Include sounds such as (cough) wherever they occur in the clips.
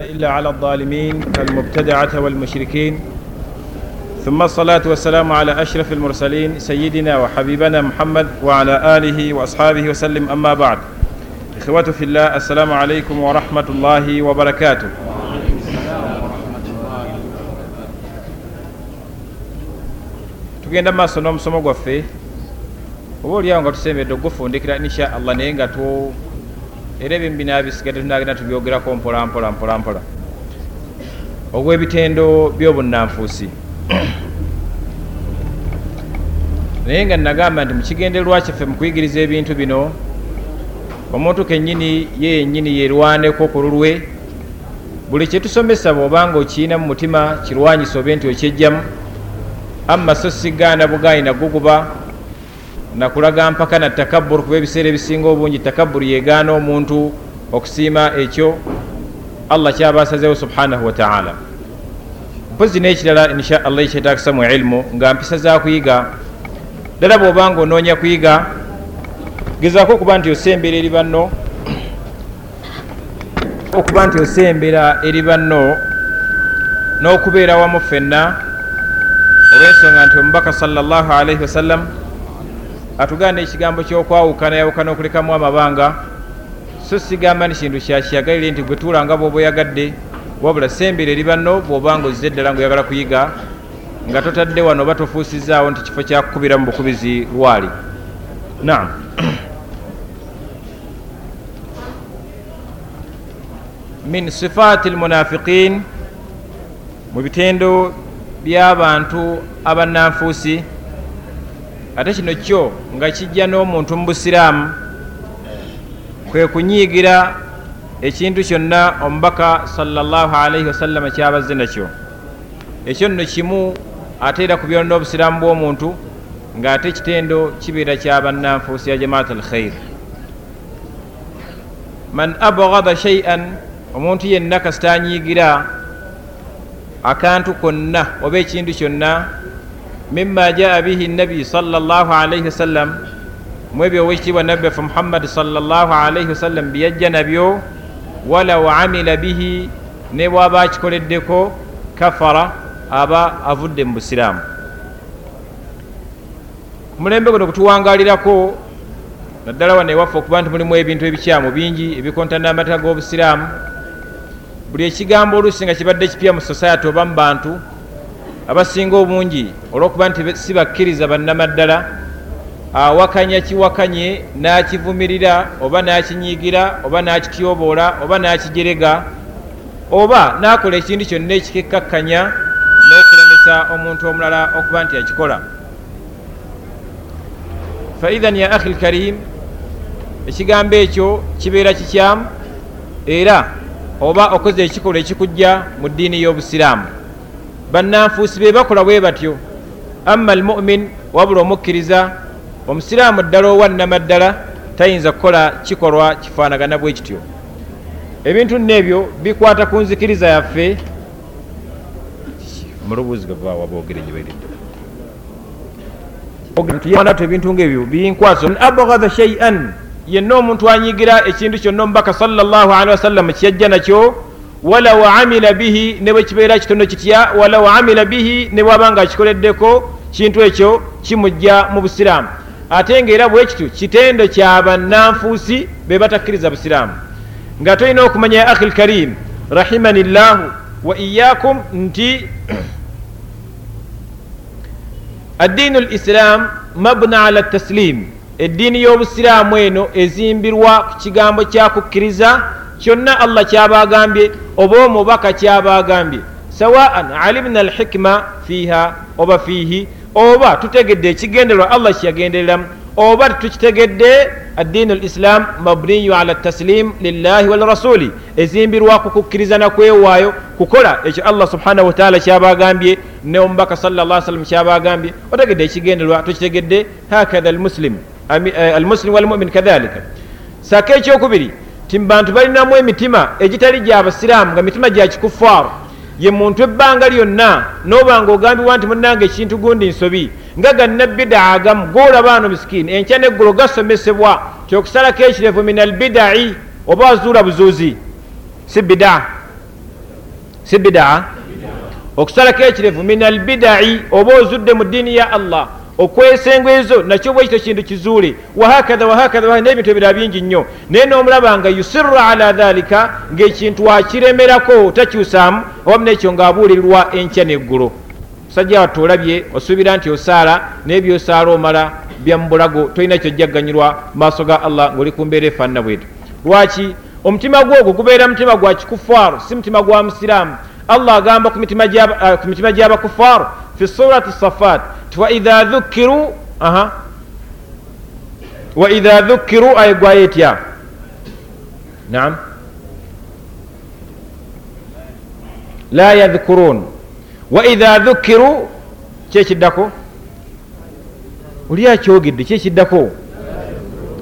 إلا على الظالمين المبتدعة والمشركين. ثم الصلاة والسلام على أشرف المرسلين سيدنا وحبيبنا محمد وعلى آله وأصحابه وسلم. أما بعد إخوة في الله السلام عليكم ورحمة الله وبركاته. Tugenda maaso n'omusomo gwaffe. Oba olyawo nga tusembedde ogufundikira insha allah naye nga era ebimu binabisigadde tunagenda tubyogerako mpola mpola mpola mpola ogw'ebitendo by'obunnanfuusi. Naye nga nagamba nti mukigendererwa kyaffe mu kuyigiriza ebintu bino omuntu kennyini ye yennyini yerwaneko ku lulwe. Buli kyetusomesa bw'obanga okiina mu mutima kirwanyisa obe nti okyejjamu amma so sigaana bugaanyi naguguba nakulaga mpaka na takabburu kuba ebiseera ebisinga obungi takabburu yegaana omuntu okusiima ekyo allah kyaba asazeewo subhanahu wataala mpozi n'ekirala insha allah ekyetagisa mu ilimu nga mpisa za kuyiga. Ddala bw'obanga onoonya kuyiga gezaako okuba nti osembera eri banno okuba nti osembera eri banno n'okubeera wamu ffenna olw'ensonga nti omubaka sallallahu alaihi wasallam atuganda ekigambo kyokwawukana yawukana okulekamu amabanga so sigamba ni kintu kyakiyagalire nti gwe tuulanga bwoba oyagadde wabula sembera eri banno bw'obanga ozze eddala ngaoyagala kuyiga nga totadde wano oba tofuusizaawo nti kifo kyakukubira mu bukubizi lwali. Naam. Min sifaati almunafiqin mu bitendo by'abantu abannanfuusi ate kino kyo nga kijja n'omuntu mu busiraamu kwe kunyiigira ekintu kyonna omubaka salllahu alaihi wasallama kyabazze nakyo. Ekyo nno kimu ate era ku byonna obusiraamu bw'omuntu ng'ate ekitendo kibeera kyabannanfuusi ya jamaat al khair man abgada shaian omuntu yenna kasita anyiigira akantu konna oba ekintu kyonna mima jaa bihi nabi salllah alaihi wasallam mu ebyo owekitiibwa nabbi waffe muhammadi salllah alaihi wasallam byajja nabyo walaw amila bihi ne bwaba akikoleddeko kafara aba avudde mu busiraamu ku mulembe guno kutuwangalirako naddala wano ewaffe okuba nti mulimu ebintu ebikyamu bingi ebikontana amateeka g'obusiraamu buli ekigambo oluusi nga kibadde kipya mu society oba mu bantu abasinga obungi olwokuba nti si bakkiriza bannamaddala awakanya kiwakanye n'kivumirira oba n'akinyiigira oba n'akityoboola oba n'akijerega oba n'akola ekintu kyonna ekikekkakkanya n'okulemesa omuntu omulala okuba nti akikola. Faidhan ya akhi lkarim ekigambo ekyo kibeera kikyamu era oba okoze ekikolwa ekikujja mu ddiini y'obusiraamu bannanfuusi be bakola bwe batyo. Amma almumin wabula omukkiriza omusiraamu ddala owannamaddala tayinza kukola kikolwa kifaanagana bwe kityo. Ebintu nneebyo bikwata ku nzikiriza yaffe. Mulubuzi gavaawa boogere gyebaeredde ebintu ngaebyo binkwasa abgada shaian yenna omuntu anyigira ekintu kyonna omubaka salllahalihi wasallam kyeyajja nakyo walaw amila bihi ne bwe kibeera kitono kitya walaw amila bihi ne bwaba nga akikoleddeko kintu ekyo kimujja mu busiraamu. Ate ngaera bwe kityo kitendo kya bannanfuusi be batakkiriza busiraamu. Nga tolina okumanya ya akhi lkarim rahimani llahu wa iyakum nti (clears throat) addiinu lislam mabna ala taslim eddiini y'obusiraamu eno ezimbirwa ku kigambo kyakukkiriza kyonna allah kyabagambye oba omubaka kyabagambye. Sawaan alimna alhikima fiiha oba fiihi oba tutegedde ekigendererwa allah kyeyagendereramu oba tetukitegedde addiinu lislam mabniyu ala taslim lillahi walirasuli ezimbirwa ku kukkiriza nakwewaayo kukola ekyo allah subhanahu wataala kyabagambye ne omubaka salla sallam kyabagambye otegedde ekigendererwa tukitegedde hakatha almuslim almuslim walmumin kadhalika. Saka ekyokubiri ti mubantu balinamu emitima egitali gyabasiraamu nga mitima gya kikufaaru ye muntu ebbanga lyonna nobanga ogambibwa nti munange ekintu gundi nsobi nga gannabbidaa agamu golaba ano misikini enkya neggulo gasomesebwa tyokusalako ekirevu min albidai oba azuula buzuuzi. Si bidaa si bidaa okusalako ekirevu min albidai oba ozudde mu ddiini ya allah okwesengwa ezo nakyo bwekito kintu kizuule. Wahakatha wahakatha nebintu ebirala bingi nnyo. Naye nomulaba nga yusiru ala dhalika ngaekintu wakiremerako takyusaamu awamu nekyo ngaabuulirirwa enkya neggulo. Musajja watte olabye osuubira nti osaala naye byosaala omala byamubulago tolina kyojjagganyirwa maaso ga allah ngaoli ku mbeera efaanana bwetu lwaki? Omutima gwogwo gubeera mutima gwa kikufaaru si mutima gwa musiraamu. Allah agamba ku mitima gy'abakufaaru fi surati safat ti waidha dhukiru waidha dhukiru ayegwayo etya naam. La yadhkurun. Waidha dhukiru kyekiddako oli akyogedde kyekiddako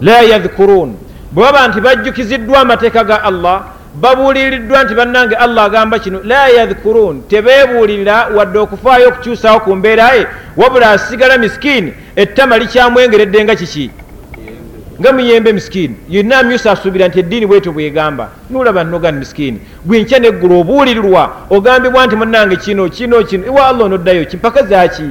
la yadhkurun. Bwe baba nti bajjukiziddwa amateeka ga allah babuuliriddwa nti bannange allah agamba kino la yadhkurun tebeebuulirira wadde okufaayo okukyusawo ku mbeera ye wabula asigala miskiini ettama likyamwengeredde nga kiki? Nga muyembe miskiini yonna amyusa asuubira nti eddiini bwetyo bwegamba nolaba nogani miskiini gwenkya neggulu obuulirirwa ogambibwa nti munnange kino kino kino. Ewa allah onoddayo kimpaka zaki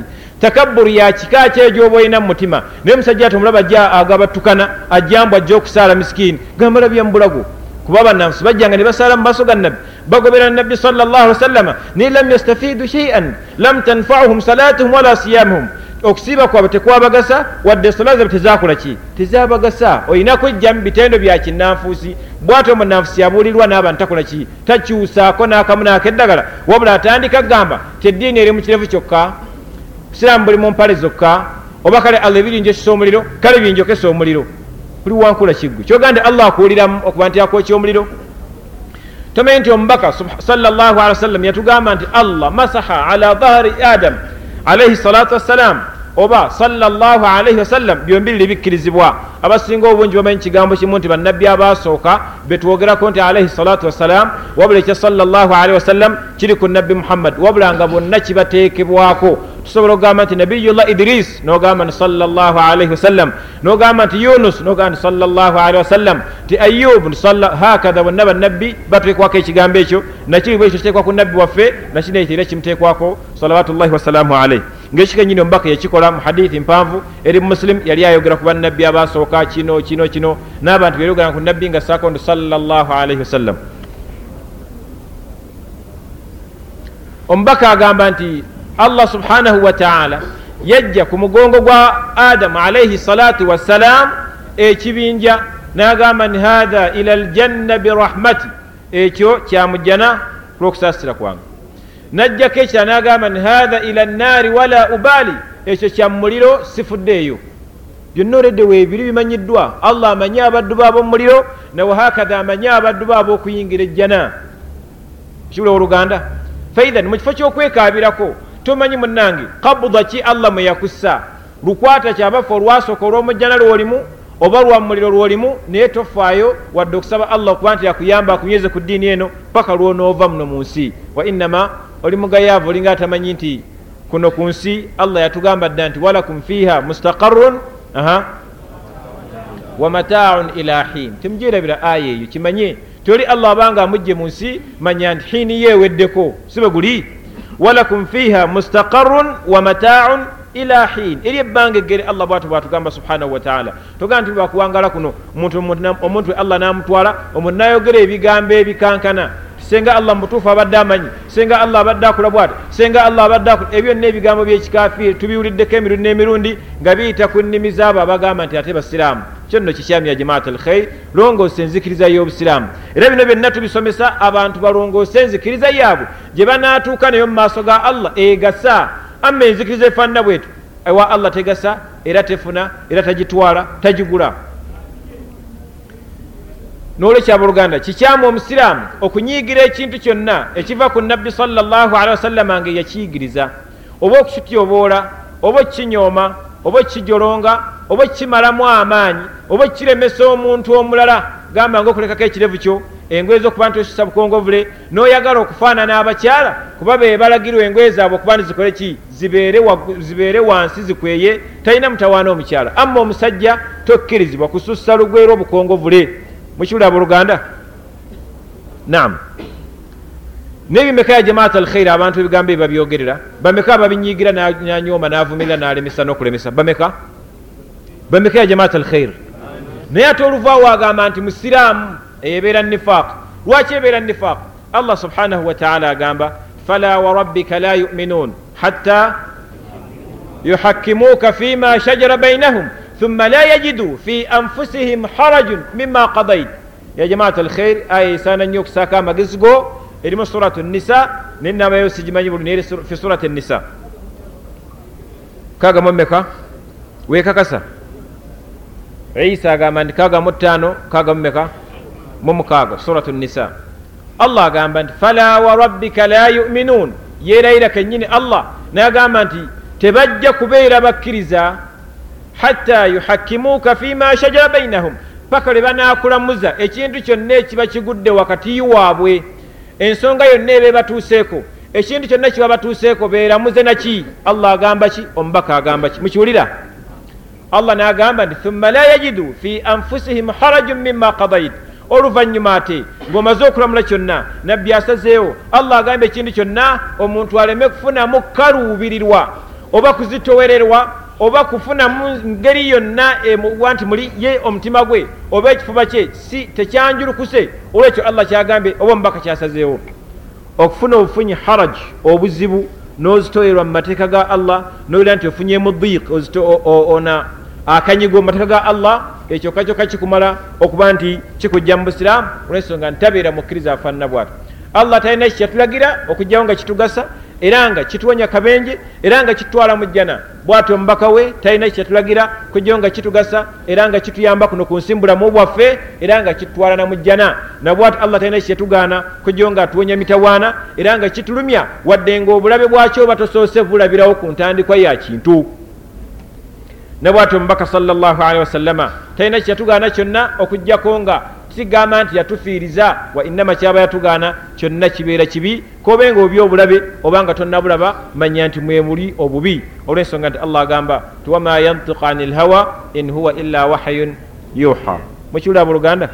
takabburu yakika ki egyoba olina mumutima naye omusajja ati omulaba ajja agabatukana ajjambu ajja okusaala miskiini gambala byamubulago kuba bannansi bajjanga ne basaala mu maaso ga nabbi bagobera nabbi salllah ali wasallama naye lam yastafidu shaian lam tanfauhum salatuhum wala siyamuhum okusiiba kwabwe tekwabagasa wadde sola zabwe tezakola ki tezabagasa olina kwejja mu bitendo bya kinnanfuusi bwati omunanfuusi yabuulirwa n'abantu takola ki takyusaako n'akamu n'akeddagala wabula atandika kugamba teddiini eri mu kirevu kyokka. Busiraamu buli mu mpale zokka. Oba kale allah ebirinjo kisa omuliro kale binjokesa omuliro kuli wankula kiggu. Kyogande allah akuwuliramu okuba nti akwokya omuliro. Tomanyi nti omubaka salllah ali wasallam yatugamba nti allah masaha ala dhahari adam alaihi salatu wassalam oba salllah alaihi wasallam byombirire bikkirizibwa abasinga obungi bamanyi kigambo kimu nti bannabbi abasooka betwogerako nti alaihi salatu wassalam wabula ekya salllah alaihi wasallam kiri ku nabbi muhammad wabula nga bonna kibateekebwako tusobola okugamba nti nabiyullah idris nogamba nti salllah alaihi wasallam. Nogamba nti yunus nogamba nti salllah alaihi wasallam ti ayub hakatha bonna bannabbi bateekwako ekigambo ekyo nakiri bwekyo kiteekwa ku nabbi waffe nakinekira kimuteekwako salawatullahi wasalaamu alaihi. Ngaekikanyini omubaka yakikola mu hadithi mpanvu eri muslim yali ayogera ku bannabbi abasooka kino kino kino n'abantu beyogera ku nabbi nga sako nti salllah alaihi wasallam. Omubaka agamba nti allah subhanahu wataala yajja ku mugongo gwa adamu alaihi salatu wassalam ekibinja n'agamba ni hatha ila aljanna birahmati ekyo kyamujjana kulwokusaasira kwange. Najjako ekira n'agamba ni hatha ila nnaari wala ubaali. Ekyo kyamumuliro sifuddeeyo. Byonna oledde weebiri bimanyiddwa. Allah amanyi abaddu be ab'omuliro nawahakatha amanyi abaddu be ab'okuyingira ejjana. Kiwula oluganda? Faithan mu kifo ky'okwekaabirako tomanyi munnange kabuda ki allah mwe yakussa? Lukwata kyabafe olwasooka olw'omujjana lwolimu oba lwa muliro lwolimu naye tofaayo wadde okusaba allah okuba nti yakuyamba akunyweze ku ddiini eno paka lwonoova muno mu nsi. Wa innama oli mugayaavu olinga atamanyi nti kuno ku nsi allah yatugamba dda nti walakum fiiha mustaqarun wa mataaun ila hin temujerabira aya eyo kimanye? Toli allah abanga amugje mu nsi manya nti hiini yeeweddeko. Sibe guli walakum fiiha mustaqarun wa mataaun ila hin eri ebbanga eggere allah bwati bwatugamba subhanahu wataala togamba nti lwakuwangala kuno omuntu allah namutwala omuntu nayogera ebigambo ebikankana senga allah mubutuufu abadde amanyi senga allah abadde akula bwati senga allah abadde akula ebyo byonna ebigambo byekikafiiri tubiwuliddeko emirundi n'emirundi nga biyita ku nnimi zaabo abagamba nti ate basiraamu kyo nno kikyami ya jamaat alkhair longoosa enzikiriza y'obusiraamu. Era bino byonna tubisomesa abantu balongoosa enzikiriza yaabwe gye banaatuuka nayo mu maaso ga allah egasa. Amma enzikiriza efaanana bwetu ewa allah tegasa era tefuna era tagitwala tagigula. Nolwekyaba oluganda kikyamu omusiraamu okunyiigira ekintu kyonna ekiva ku nabbi salllah alihi wasallama nga yakiyigiriza. Oba okukityoboola oba okukinyooma oba okukijolonga oba okukimalamu amaanyi oba okukiremesa omuntu omulala gamba nga okulekako ekirevu kyo engoye zokuba nti osisa bukongovule noyagala okufaanana abakyala kuba be balagirwa engoye zaabwe okuba nti zikole ki? Zibeere wansi zikweye talina mutawaana omukyala. Amma omusajja tokkirizibwa kusussa lugwe lwobukongovule mukiwulira buluganda naam. Nebimeka ya jamaat alkhairi abantu ebigambo ebyo babyogerera. Bameka babinyigira nanyoma navumirira nalemesa nokulemesa. Bameka bameka ya jamaat alkhairi naye ate oluvaawo agamba nti musiraamu ebeera nifaq lwaki ebeera nifaq allah subhanahu wataala agamba fala warabbika la yuminuun hatta yuhakimuuka fima shajara bainahum thumma la yajidu fi anfusihim harajun mima qadait ya jamaat alkhair aya esaana nnyo okusaako amagezi go erimu suratu nisa nenabayo sigimanyi buli neri fi surat nisa kagamu meka wekakasa isa agamba nti kagamu ttaano kagamu meka mumukaaga suratu nisa allah agamba nti fala warabbika la yuminuun. Yerayira kenyini allah nagamba nti tebajja kubeera bakkiriza hatta yuhakimuuka fima shajara bainahum paka lwe banakulamuza ekintu kyonna ekiba kigudde wakati waabwe. Ensonga yonna eba ebatuuseeko. Ekintu kyonna kiba batuuseeko beeramuze naki allah agamba ki? Omubaka agamba ki? Mukiwulira allah nagamba nti thumma la yajidu fi anfusihim harajun mima kadait oluvanyuma ate ng'omaze okulamula kyonna nabbi asazeewo allah agamba ekintu kyonna omuntu aleme kufunamu kaluubirirwa oba kuzitowererwa oba kufunamu ngeri yonna emuwa nti muli ye omutima gwe oba ekifuba kye si tekyanjulukuse olwekyo allah kyagambye oba omubaka kyasazeewo. Okufuna obufunyi haraj obuzibu n'ozitoyerwa mu mateeka ga allah nowera nti ofunyemu diik ona akanyigo mu mateeka ga allah ekyo kakyoka kikumala okuba nti kikujja mu busiraamu olwensonga ntabeera mukkiriza afaanana bwatyo. Allah talina ki kyatulagira okugjawo nga kitugasa era nga kituwonya kabenje era nga kitutwala mu jjana. Bwatyo omubaka we talina kyatulagira kujjawo nga kitugasa era nga kituyamba kuno ku nsi mbulamu bwaffe era nga kitutwala na mu jjana. Nabwatyo allah talina kyatugaana kujjawo nga atuwonya mitawaana era nga kitulumya wadde nga obulabe bwakyo oba tosoose bulabirawo ku ntandikwa ya kintu nabwatyo omubaka salllahalihi wasallama talina kyatugaana kyonna okugjako nga kigamba nti yatufiiriza wa innama kyaba yatugaana kyonna kibeera kibi kobe nga oby obulabe obanga tonnabulaba manya nti mwemuli obubi. Olwensonga nti allah agamba ti wama yantiku ani lhawa in huwa illa wahayun yuha. Mukiwulira buluganda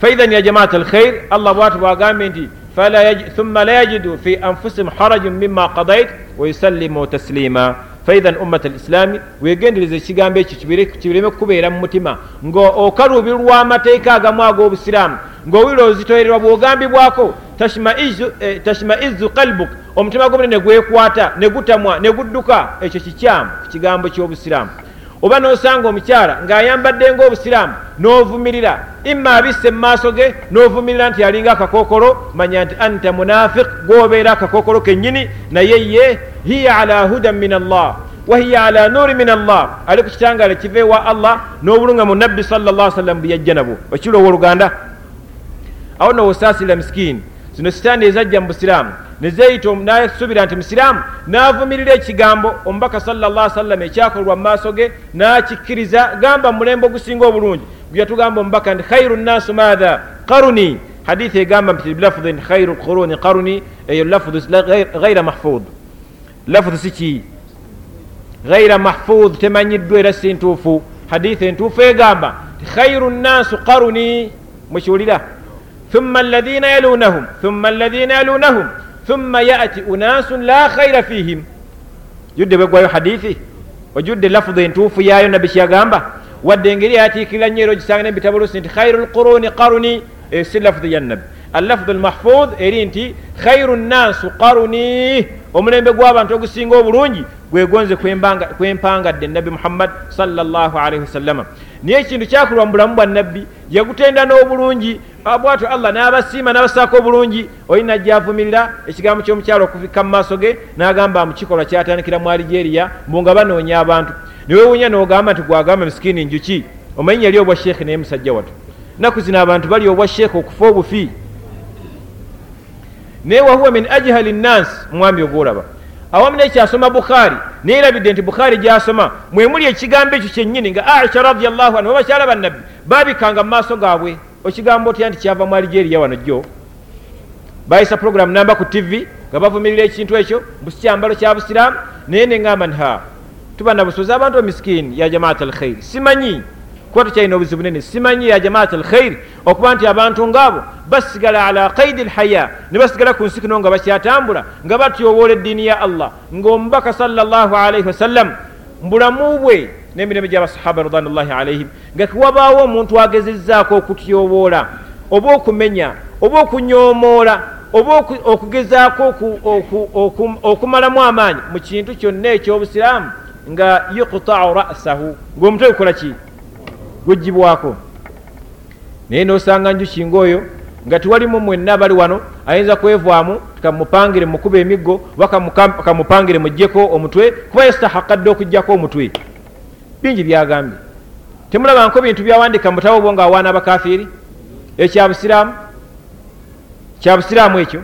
faidhan ya jamaat alkhair allah bwati bwagambye nti thumma la yajidu fi anfusihim harajun mima qadait wayusallimu taslima faidhan ummat alislami wegendereza ekigambo ekyo kibireme kukubeera mu mutima. Nga okaluubirwa amateeka agamu ag'obusiraamu ng'owulira ozitoyererwa bw'ogambibwako tashmaizu kalbuk omutima gwo ne gwekwata ne gutamwa ne gudduka ekyo kikyamu ku kigambo ky'obusiraamu oba n'osanga omukyala ng'ayambadde ng'obusiraamu n'ovumirira imma abisse mu maaso ge n'ovumirira nti alinga akakookolo manya nti anta munafiq gwobeera akakookolo kennyini naye ye hiya ala hudan min allah wahiya ala nuri min allah. Ali ku kitangala kiva ewa allah n'obulunga mu nabbi salla sallam buyajja nabwo. Okiri owoluganda? Awo nowosaasirira misikini zino sitaani ezajja mu busiraamu ne zeeyita n'asuubira nti musiraamu n'avumirira ekigambo omubaka salla salama ekyakolwa mu maaso ge n'akikkiriza gamba mulembe ogusinga obulungi. Gweyatugamba omubaka nti khairu nnaasu maatha qaruni. Hadithi egamba nti bilafudhi nti khairu lquruni qaruni. Eyo lafudhu ghaira mahfudh lafudhu siki ghaira mahfudh temanyiddwa era si ntuufu. Hadithi entuufu egamba nti khairu nnaasu qaruni. Mukiwulira thumma alladhina yalunahum thumma alladhina yalunahum. ثم يأتي أناس لا خير فيهم judde bwegwayo hadithi ojudde lafudu entuufu yayo nabbi kyagamba wadde engeri yatiikirira nnyo era ogisanga nebitabo lusi nti khairu lquruni qaruni si lafudu ya nabbi allafudu lmahfud eri nti khairu nnaasu qaruni omulembe gw'abantu ogusinga obulungi gwegonze kwempangadde nabbi muhammad salllah alaihi wasallama naye ekintu kyakolwa mu bulamu bwa nabbi yagutenda n'obulungi bwatyo allah n'abasiima n'abasaako obulungi oli najja avumirira ekigambo ky'omukyalo okufikka mu maaso ge n'agamba mu kikolwa kyatandikira mu aligeriya mbu nga banoonya abantu. Niwewunya n'ogamba nti gwagamba misikini njuki omanyi yali obwa sheekhe naye musajja watto naku zino abantu bali obwa sheekhe okufa obufi naye wahuwa min ajhali nnansi mwami ogwolaba. Awamu nekyasoma bukhaari neyerabidde nti bukhaari gyasoma mwemuli ekigambo ekyo kyennyini nga aisha radiallahu anhu babakyala bannabbi babikanga mu maaso gaabwe. Okigambo otya nti kyava mu aligeriya wano jjo? Bayisa programu namba ku tv nga bavumirira ekintu ekyo busikyambalo kya busiraamu naye neŋŋamba nti ha tuba na busozi abantu bamisikini ya jamaat alkhairi simanyi kuba tukyalina obuzibu nene? Simanyi ya jamaat al khairi okuba nti abantu ngaabo basigala ala qaidi lhaya ne basigala ku nsi kino nga bakyatambula nga batyoboola eddiini ya allah. Ng'omubaka salllah alaihi wasallam mbulamu bwe n'emirembe gy'abasahaba ridwanullahi alaihim nga kiwabaawo omuntu agezezzaako okutyoboola oba okumenya oba okunyomoola oba okugezaako okumalamu amaanyi mu kintu kyonna ekyobusiraamu nga yuqtau rasahu. Ngaomutwe gukola ki gugibwako naye nosanga njukinga oyo nga tiwalimu mwenna bali wano ayinza kwevaamu kamupangire mukuba emiggo oba kamupangire mujjeko omutwe kuba yastahakadde okugjako omutwe. Bingi byagambye. Temulabanko bintu byawandika mubutabo bwo nga awaana abakafiiri ekyabusiraamu kyabusiraamu ekyo?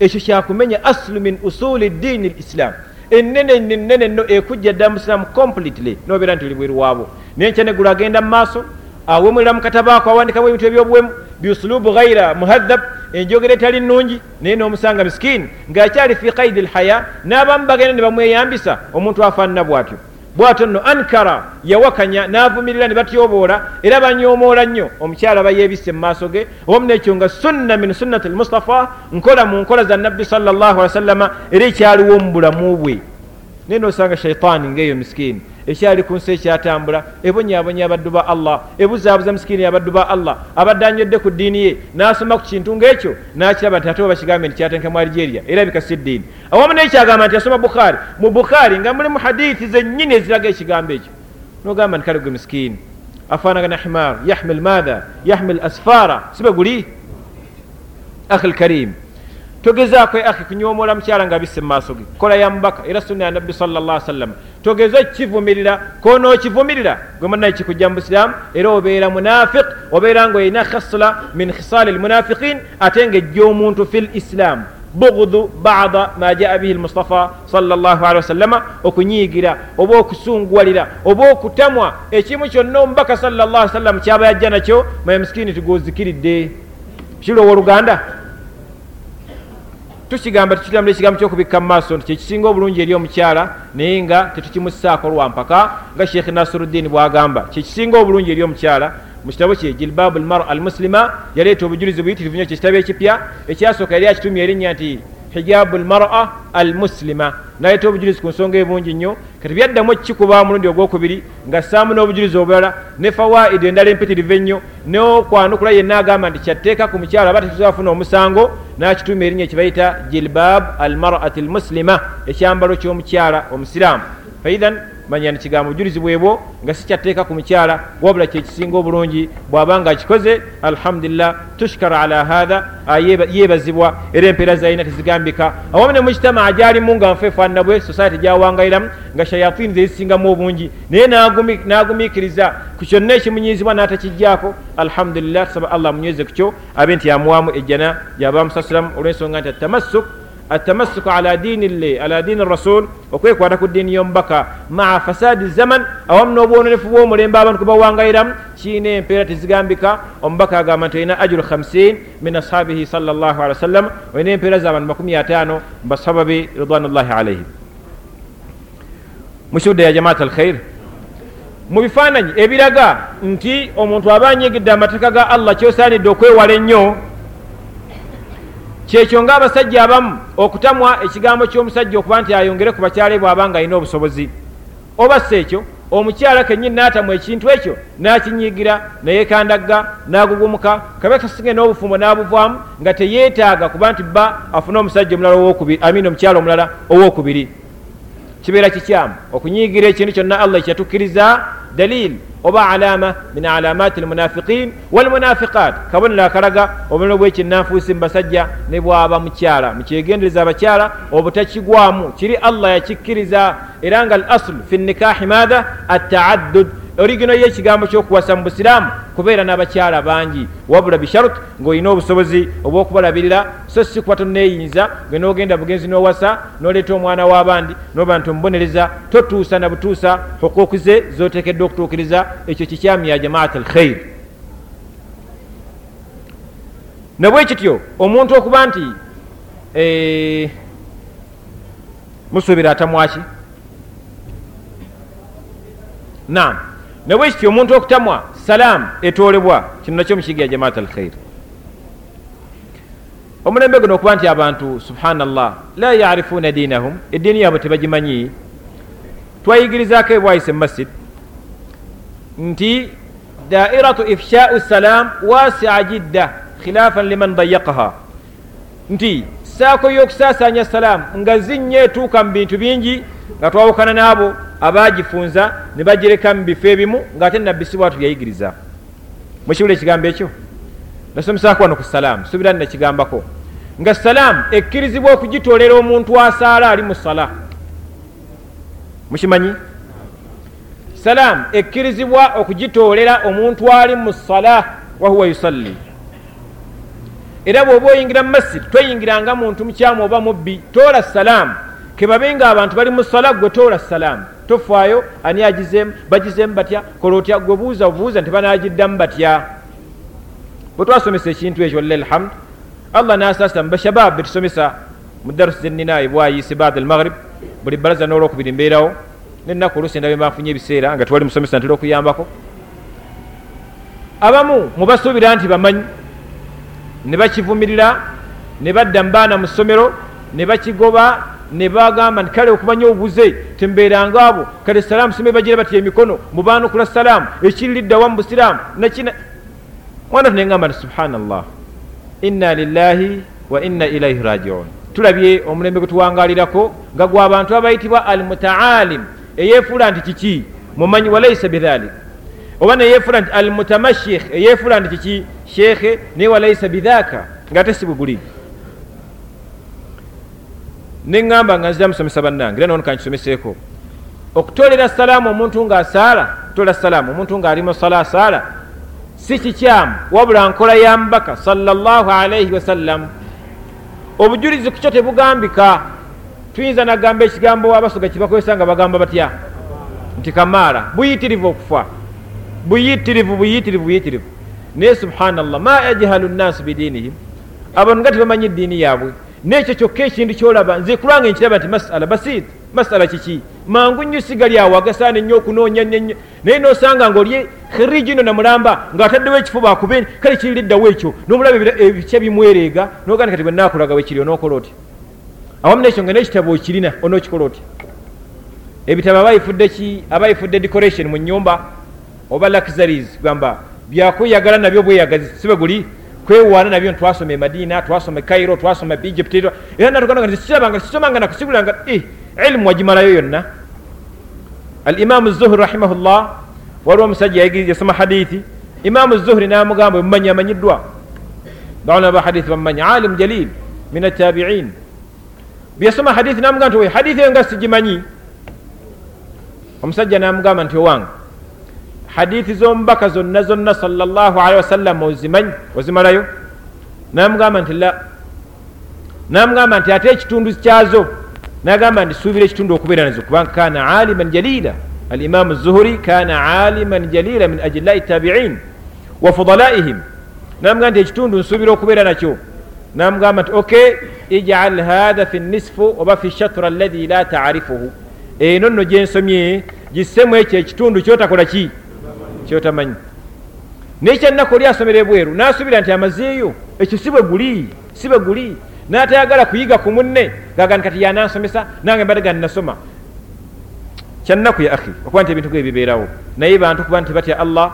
Ekyo kyakumenya asulu min usuli diini lislam enene nenene no ekujja dda musiraamu completely nobeera nti oli bweru waabo naye nkyanegula agenda mu maaso awemulira mu katabaako awandikamu ebintu ebyobuwemu biusulubu ghaira muhadhab enjogera etali nnungi naye n'omusanga miskiini ngaakyali fi kaidi lhaya n'abamu bagenda ne bamweyambisa omuntu afaanana bw'atyo bwatyo nno ankara yawakanya n'avumirira ne batyoboola era banyomoola nnyo. Omukyala bayeebise mu maaso ge owamu nekyo nga sunna min sunnati lmustafa nkola mu nkola za nabbi salllah ali wasallama era ekyaliwo mu bulamu bwe. Naye nosanga shaitaani ngaeyo miskiini ekyali ku nsi ekyatambula. Ebonyabonya abaddu ba allah ebuzaabuza misikini abaddu ba allah abadde anywedde ku ddiini ye n'asoma ku kintu ngaekyo n'akiraba nti ate oba kigambe nti kyatenkemu algeria era bika si ddiini awamu nekyagamba nti asoma bukhaari. Mu bukhaari nga mulimu hadithi zennyini eziraga ekigambo ekyo. Nogamba nti kale gwe misikini afaanagana himar yahmil matha yahmil asfara sibe guli? Akhi lkarimu togezaako akhi kunyomoola mukyala nga bisse mu maaso ge. Kola ya mubaka era sunna ya nabbi salla sallam togeza okukivumirira konookivumirira gwe munaye kikujja mu busiraamu era obeera munafiq obeera nga olina khasla min khisaali lmunafiqin ate nga ejja omuntu fi lislam bugudu bada ma jaa bihi lmustafa salllah ali wasallama okunyiigira oba okusunguwalira oba okutamwa. Ekimu kyonna omubaka salllah sallam kyaba yajja nakyo maye musikini tigozikiridde kiri owoluganda tukigamba tukitambula ekigambo kyokubikka mu maaso nti kyekisinga obulungi eri omukyala naye nga tetukimusaako lwampaka nga sheekh nasiruddini bwagamba. Kyekisinga obulungi eri omukyala mu kitabo kye jilbabu lmara al muslima yaleeta obujulizi buyitirivu nyo kyekitabo ekipya ekyasooka yali akitumya erinnya nti hijabu lmara al muslima naleeta obujulizi ku nsonga ebungi nnyo kati byaddamu ekikuba mulundi ogwokubiri nga ssaamu n'obujulizi obulala ne fawaidi endala empitirivu ennyo nokwanukula yenna agamba nti kyatteeka ku mukyala aba tetuzafuna omusango n'akituuma erinnya ekibayita jilbab al marati al muslima ekyambalo ky'omukyala omusiraamu faithan manya ni kigambo bujulizi bwebwo nga si kyatteeka ku mukyala wabula kyekisinga obulungi bw'aba nga akikoze alhamdulillah tushkara ala hatha yeebazibwa era empeera zalina tezigambika. Awamu ne mukitamaa gyalimu nga nfe efaanana bwe society gyawangayiramu nga shayatini zezisingamu obungi. Naye n'agumiikiriza ku kyonna ekimunyizibwa n'atakijjaako alhamdulillah tusaba allah munyweze ku kyo abe nti yamuwaamu ejjana yabamusasulamu olw'ensonga nti atamassuk atamasuku ala diini llah ala diini rasul okwekwata ku diini y'omubaka maa fasaadi zaman awamu n'obwononefu bw'omulembe abantu kubawangayiramu kiina empeera tezigambika omubaka agamba nti olina ajuru 50 min ashabihi sal llah ali wasallam olina empeera z'abantu 50 mubasahaba be ridwanllahi alaihim mushuda ya jamaat alkhair mu bifaananyi ebiraga nti omuntu aba anyigidde amateeka ga allah kyosaanidde okwewala ennyo kyekyo ngaabasajja abamu okutamwa ekigambo ky'omusajja okuba nti ayongere ku bakyale bw'aba nga alina obusobozi. Oba si ekyo omukyala kennyini n'atamu ekintu ekyo n'akinyiigira neyekandagga n'agugumuka kabe kasinge n'obufumbo n'abuvaamu nga teyeetaaga kuba nti bba afune omusajja omulala amina omukyala omulala owokubiri. Kibeera kikyamu okunyiigira ekintu kyonna allah ekyatukkiriza dalil oba alama min alamati almunafiqin walmunafiqat kabonero akalaga obulino bwekinanfuusi mu basajja ne bwaba mukyala mukyegendereza abakyala obutakigwamu kiri allah yakikkiriza era nga al aslu fi nikahi maatha ataaddud origino yekigambo kyokuwasa mu busiraamu kubeera n'abakyala bangi wabula bisharut ng'olina obusobozi obw'okubalabirira so si kuba tonneeyinza gwe n'ogenda bugenzi n'owasa n'oleeta omwana w'abandi noba nti omubonereza totuusa na butuusa hukuuki ze zoteekeddwa okutuukiriza ekyo kikyamu ya jamaat al khair ne bwe kityo omuntu okuba nti musuubira atamwaki naam nabwe kityo omuntu okutamwa salaamu etwolebwa. Kino nakyo mukiga ya jamaat alkhair omulembe guno okuba nti abantu subhanallah la yarifuuna diinahum eddiini yaabwe tebagimanyi. Twayigirizaako ebwayise mu masjid nti dairatu ifshau salaam wasia jidda khilafan liman dayakaha nti saako y'okusaasanya salaamu nga zinnya etuuka mu bintu bingi nga twawukana n'abo abagifunza ne bagireka mu bifo ebimu ng'ate nabbi bwatu yayigiriza. Mukiwula ekigambo ekyo? Nasomesaako wano ku salaamu suubira ni nakigambako. Nga salaamu ekkirizibwa okugitoolera omuntu asaala ali mu sala. Mukimanyi? Salaamu ekkirizibwa okugitoolera omuntu ali mu sala wahuwa yusalli. Era bw'oba oyingira mu masjid toyingiranga muntu mukyamu oba mubbi toola salaamu kebabe nga abantu bali mu sala gwe toola salaamu tofaayo ani agizeemu bagizeemu batya? Kola otya gwe buuza buuza nti banagiddamu batya? Bwe twasomesa ekintu ekyo lilah alhamdu allah nasasita mu bashababu betusomesa mu darusi zeninayi bwayise baada almaghrib buli baraza n'olwokubiri mbeerawo nenaku olusi endaba embafunye ebiseera nga tewali musomesa ntera okuyambako. Abamu mubasuubira nti bamanyi ne bakivumirira ne badda mu baana mu ssomero ne bakigoba ne bagamba nti kale okumanya obuze tembeeranga abo. Kale salaamu some bagira batya emikono mubaanukula salaamu ekiririddawa mu busiraamu nakina mwana tunengamba nti subhanallah inna lillahi wa inna ilaihi rajiun tulabye omulembe gwe tuwangalirako nga gwe abantu abayitibwa al mutaalim eyefuula nti kiki? Mumanyi walaisa bidhalik. Oba neyefuula nti al mutamashikh eyefuula nti kiki? Sheekhe naye walaisa bidhaka ngaate si bubuli neŋŋamba nga nzira musomesa bannange era nono kankisomeseeko. Okutolera salaamu omuntu ng'asaala tola salaamu omuntu ng'ali mu sala asaala si kikyamu wabula nkola ya mbaka salllahu alaihi wasallam obujulizi ku kyo tebugambika. Tuyinza nagamba ekigambo abasoga kibakozesa nga bagamba batya? Nti kamaala buyitirivu okufa. Buyitirivu buyitirivu buyitirivu. Naye subhanallah ma yajhalu nnaasu bidiinihim? Abantu nga tebamanyi eddiini yaabwe nekyo kyokka ekintu kyolaba nze kulanga nkiraba nti masala basit. Masala kiki mangu nnyo sigali awo agasaana ennyo okunoonya nnyo naye nosanga nga oli khirigino namulamba ng'ataddewo ekifo bakube kale kiririddawo ekyo n'omulaba ebikya bimwereega noganda kati bwenakulaga wekiri onookola oti awamu nekyo nga nekitabo okirina onookikola oti ebitabo abayifudde ki abayifudde decoration mu nyumba oba luxuries gamba byakweyagala nabyo bweyagazi sibe guli kwewaana nabyo twasoma e madiina twasoma e cairo twasoma e egypt era natuganda nga sikirabanga kisomanga nakusibulanga ilimu wagimalayo yonna. Alimamu zuhri rahimahullah waliwo omusajja yasoma hadithi. Imamu zuhri namugamba mumanyi amanyiddwa? Baona ba hadithi bamumanyi alimu jalil min atabiin byasoma hadithi namugamba nti hadithi eyo nga sigimanyi. Omusajja namugamba nti owange hadithi zomubaka zonna zonna salllahu alehi wasallama ozimanyi ozimalayo namugamba nti la. Namugamba nti ate ekitundu kyazo. Nagamba nti suubira ekitundu okubeera nazo kubanga kana aliman jalila alimamu zuhuri kana aliman jalila min ajilai tabiin wa fudalaihim. Namugamba nti ekitundu nsuubira okubeera nakyo. Namugamba nti ok ijal hatha fi nisfu oba fi shatra alladhi la tarifuhu. Eno nno gyensomye gisemu ekyo ekitundu kyotakola ki kyotamanyi naye kyannaku oli asomera ebweru nasuubira nti amazeeyo ekyo si bwe guli si bwe guli. Natayagala kuyiga ku munne gagani kati yanansomesa nange mbadde gani nasoma kyannaku ya akhi okuba nti ebintu bwe bibeerawo. Naye bantu kuba nti batya allah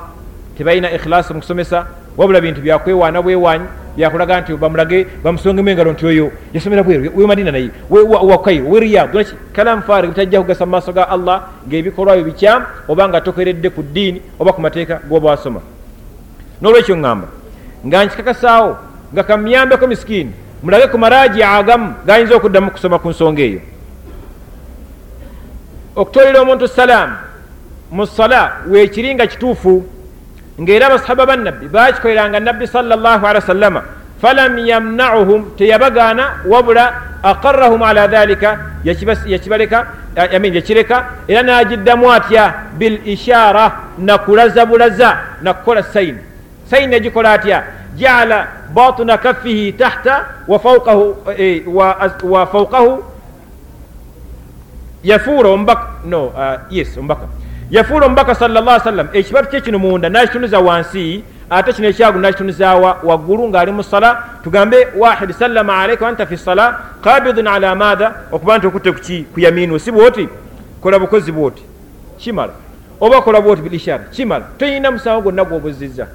tebalina ikhilasi mu kusomesa wabula bintu byakwewaana bwewanyi byakulaga nti bamulage bamusongemu engalo nti oyo yasomera bweru we madina naye wa kairo we riyadu naki kalamu faari butajja kugasa mu maaso ga allah ngaebikolwayo bikyamu oba nga tokeredde ku ddiini oba ku mateeka goba wasoma nolwekyo ŋŋamba nga nkikakasaawo nga kamuyambeko misikini mulage ku maraji agamu gayinza okuddamu kusoma ku nsonga eyo. Okutolera omuntu salaamu mu sala weekiri nga kituufu ngaera abasahaba bannabbi bakikoleranga nabbi wasallama falam yamnauhum teyabagaana wabula aqarrahum ala dhalika yakibaleka yakireka era nagiddamu atya bil ishara nakulaza bulaza nakukola sayini. Sayini yagikola atya? Jaala batuna kaffihi tahta wa fauqahu yafuura omubaka no yes omubaka yafuula omubaka salla sallam ekibatu kye kino munda nakitunuza wansi ate kino ekyagu nakitunuzawa waggulu ng'ali mu sala tugambe wahid sallama alaika anta fi sala kabidun ala maatha okuba nti okutte kuki ku yaminu si bwoti? Kola bukozi bwoti. Kimala. Oba kola bwoti bilishara kimala. Toyina musango gwonna gwobuzizza.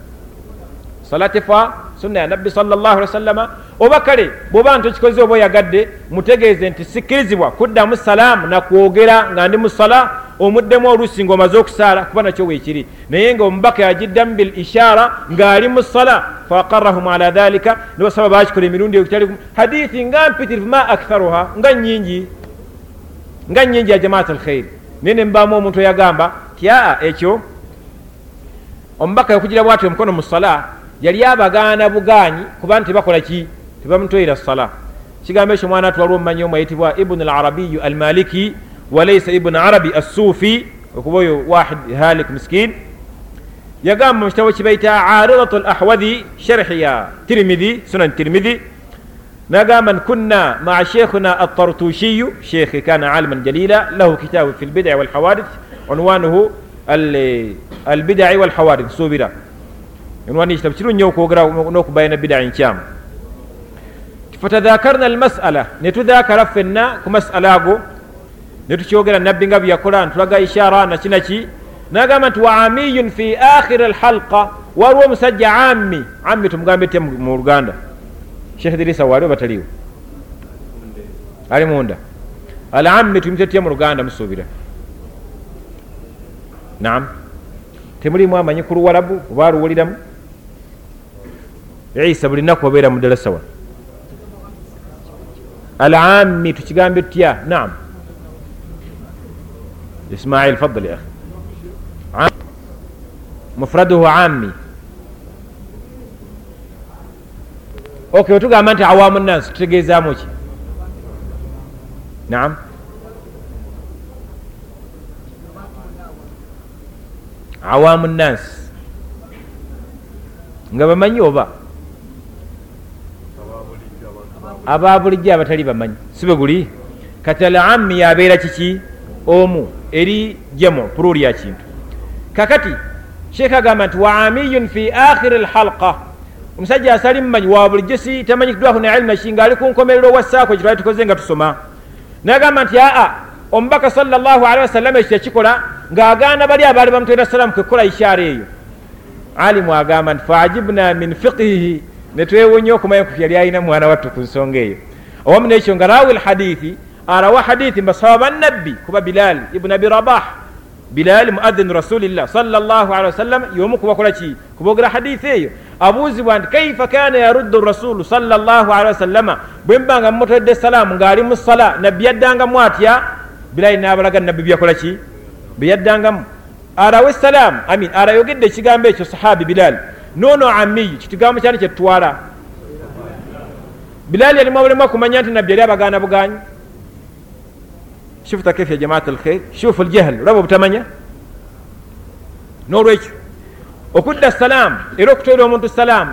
Sala tefa sunna ya nabbi sallaalwasallama oba kale bwoba nti okikoze oba oyagadde mutegeeze nti sikkirizibwa kuddamu salaamu nakwogera nga ndi mu sala omuddemu oluusi nga omaze okusaala kuba nakyo weekiri. Naye nga omubaka yagiddamu bil ishara ng'ali mu sala faqarrahum ala dhalika nibasaba bakikola emirundi egitali hadithi nga mpitirivu ma aktharuha nga nyingi nga nyingi ya jamaat alkhairi naye nemubaamu omuntu oyagamba ti aa ekyo omubaka yakugira bwati omukono mu sala yali abagaana bugaanyi kuba nti tebakola ki? Tebamutwera sala. Kigambo ekyo mwana twali omumanyi omu ayitibwa ibunu alarabiyu almaliki walaisa ibunu arabi assuufi okuba oyo wahid halik miskin. Yagamba mu kitabo kibaita aridatu lahwadhi sharhi ya tirmidhi sunan tirmidhi. نقام كنا مع شيخنا الطرطوشي شيخ كان عالما جليلا له كتاب في البدع والحوادث عنوانه البدع والحوادث سوبرا enwani ekitabo kiru nnyo okwogera n'okubayana bidaa enkyamu. Fatadhakarna almasala netudhaakara ffenna ku masala ago netukyogera nabbi nga byeyakola ntulaga ishara nakinaki nagamba nti wa amiyun fi akhiri alhalqa waliwo omusajja ami ami tumugambe te mu luganda. Sheekh dirisa waali oba taliwo? Ali munda. Al ami tumutetye mu luganda musuubira? Naam. Temulimu amanyi ku luwalabu oba aluwuliramu? Isa buli naku obeera mu ddala sawa alammi tukigambe tutya? Naam. Ismail fadal ya akhi. Mufraduhu ammi. Ok wetugamba nti awamu nansi tutegeezaamu ki? Naam. Awamu nansi nga bamanyi oba aba bulijjo abatali bamanyi. Sibe guli? Kati alammi yabeera kiki? Omu eri jemo puruli ya kintu. Kakati sheekh agamba nti waamiyun fi akhiri lhalqa omusajja asali mumanyi wa bulijjo si tamanyikiddwako ne ilmu ki ngaali ku nkomerero wa saako kitwali tukoze nga tusoma. Nagamba nti aa omubaka salllahu alehi wasallama ekyo yakikola ng'agaana bali abaali bamutera salaamu kwekola ishaara eyo. Alimu agamba nti faajibna min fiqihi ne twewunya okumanya ku yali alina mwana wattu ku nsonga eyo. Owamu nekyo nga rawi lhadithi arawa hadithi mbasaba bannabbi kuba bilal ibuni abi rabah. Bilal muadhinu rasulillah salllahu alehi wasallam yomu kubakola ki? Kubogera hadithi eyo. Abuuzibwa nti kaifa kana yaruddu rasulu salllahu alehi wasallama bwe mbanga mumutodde salaamu ng'ali mu sala nabbi yaddangamu atya? Bilali n'abalaga nabbi byakola ki? Bye yaddangamu. Arawe salaamu amin arayogedde ekigambo ekyo sahabi bilal noono amiyi kikigambo kyani kyetutwala. Bilali yalimu obulemu okumanya nti nabbi yali abagaana buganyi shufuta kefu ya jamaat alkhair shufu ljahl olaba obutamanya. N'olwekyo okudda salaamu era okutoera omuntu salaamu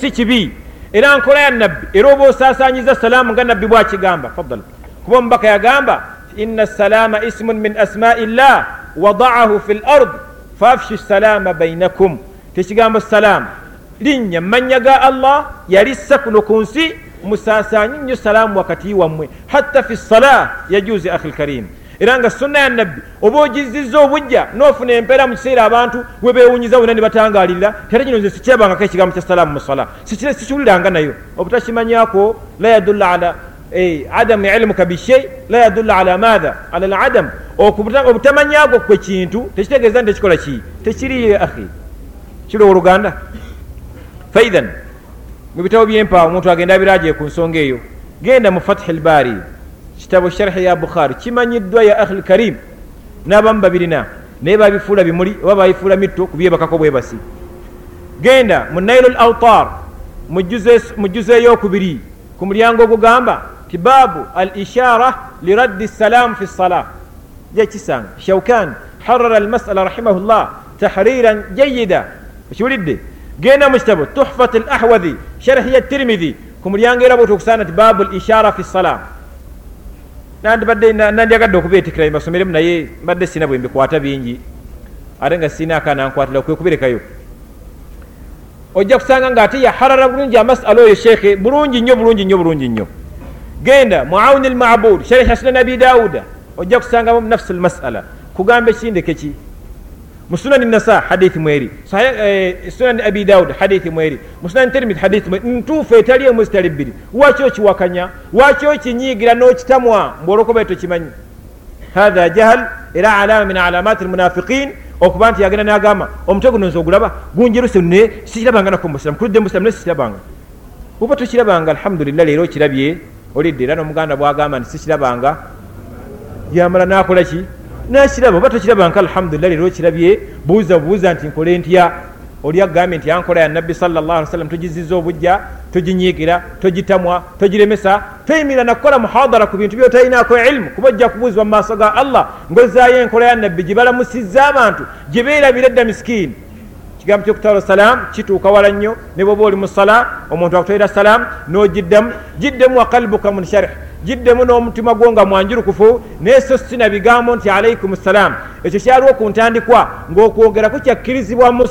si kibi era nkola ya nabbi era oba osaasanyiza salaamu nga nabbi bwakigamba fadal kuba omubaka yagamba ina salaama ismun min asmai llah wadaahu fi lard faafshu salaama bainakum tekigambo salaamu linnya mumanya ga allah yalissa kuno ku nsi musaasanyi nnyo salaamu wakati wammwe. Hatta fi sala yajuzi akhi lkarim era nga sunna ya nabbi oba ogizizza obujja n'ofuna empeera mu kiseera abantu we beewunyiza wonna ne batangalirira tera kino nze sikyebangako ekigambo kya salaamu mu sala sikiwuliranga nayo. Obutakimanyako la yadulla ala adamu ilmuka bishei la yadulla ala maatha ala ladam obutamanyagwo kwe kintu tekitegeeza nti tekikola ki? Tekiriyo akhi kiri oluganda. Faithan mu bitabo byempaawo omuntu agenda abiraje ku nsonga eyo. Genda mu fathi lbaari kitabo sharhi ya bukhari. Kimanyiddwa ya ahli karim. N'abamu babirina naye babifuula bimuli oba babifuula mitto kubyebakako bwebasi genda mu nailo l autar mu juze eyokubiri ku mulyango ogugamba ti baabu al ishara liraddi salaamu fi sala jekisanga shaukan harara almasala rahimahullah tahriran jayida okiwulidde genda mu kitabo tuhfat al ahwadhi sharhi ya tirmidhi ku mulyango era bwoti okusaana ti baabu l ishara fi sala nandibadde nandyagadde okubeetikira mbasomeremu naye mbadde sina bwe mbikwata bingi ate nga sina akanankwatira kwekubirekayo ojja kusanga nga ate yaharara bulungi amasala oyo sheekhe bulungi nnyo bulungi nnyo bulungi nnyo genda muawuni lmabud shariha sunan abi dawuda ojja kusangamu nafsi lmasala kugamba ekindeke ki musunani nasa hadithi mweri sunani abi daud hadithi mweri musunani termit hadithi mweri ntuufu etali emu zitali bbiri waki okiwakanya waki okinyiigira n'okitamwa mbwolokoba tokimanyi hatha jahal era alama min alamati lmunafiqin okuba nti yagenda nagamba omutwe guno nze ogulaba gunjeruse ne sikirabanga nako musiramu kuludde musiramu ne sikirabanga oba tokirabanga alhamdulillah leero okirabye olidde era nomuganda bwagamba nti sikirabanga yamala nakolaki nakiraba oba tokirabanka alhamdulillah leero okirabye buuza bubuuza nti nkole ntya? Oli agambye nti yankola ya nabbi salllah salam togiziza obujja toginyiigira togitamwa togiremesa toyimirira nakukola muhadara ku bintu byotalinako ilimu kuba ojja kubuuzibwa mu maaso ga allah ngozaayo enkola ya nabbi gyebalamusizza abantu gye beerabira edda miskiini kigambo kyokutawala salaamu kituuka wala nnyo ne bwoba oli mu sala omuntu akutwalira salaamu n'ogiddamu giddemu wa kalbuka munsharih giddemu n'omutima gwo nga mwanjurukufu naye so sina bigambo nti alaikum salaamu ekyo kyaliwo ku ntandikwa ng'okwogera kukyakkirizibwa mu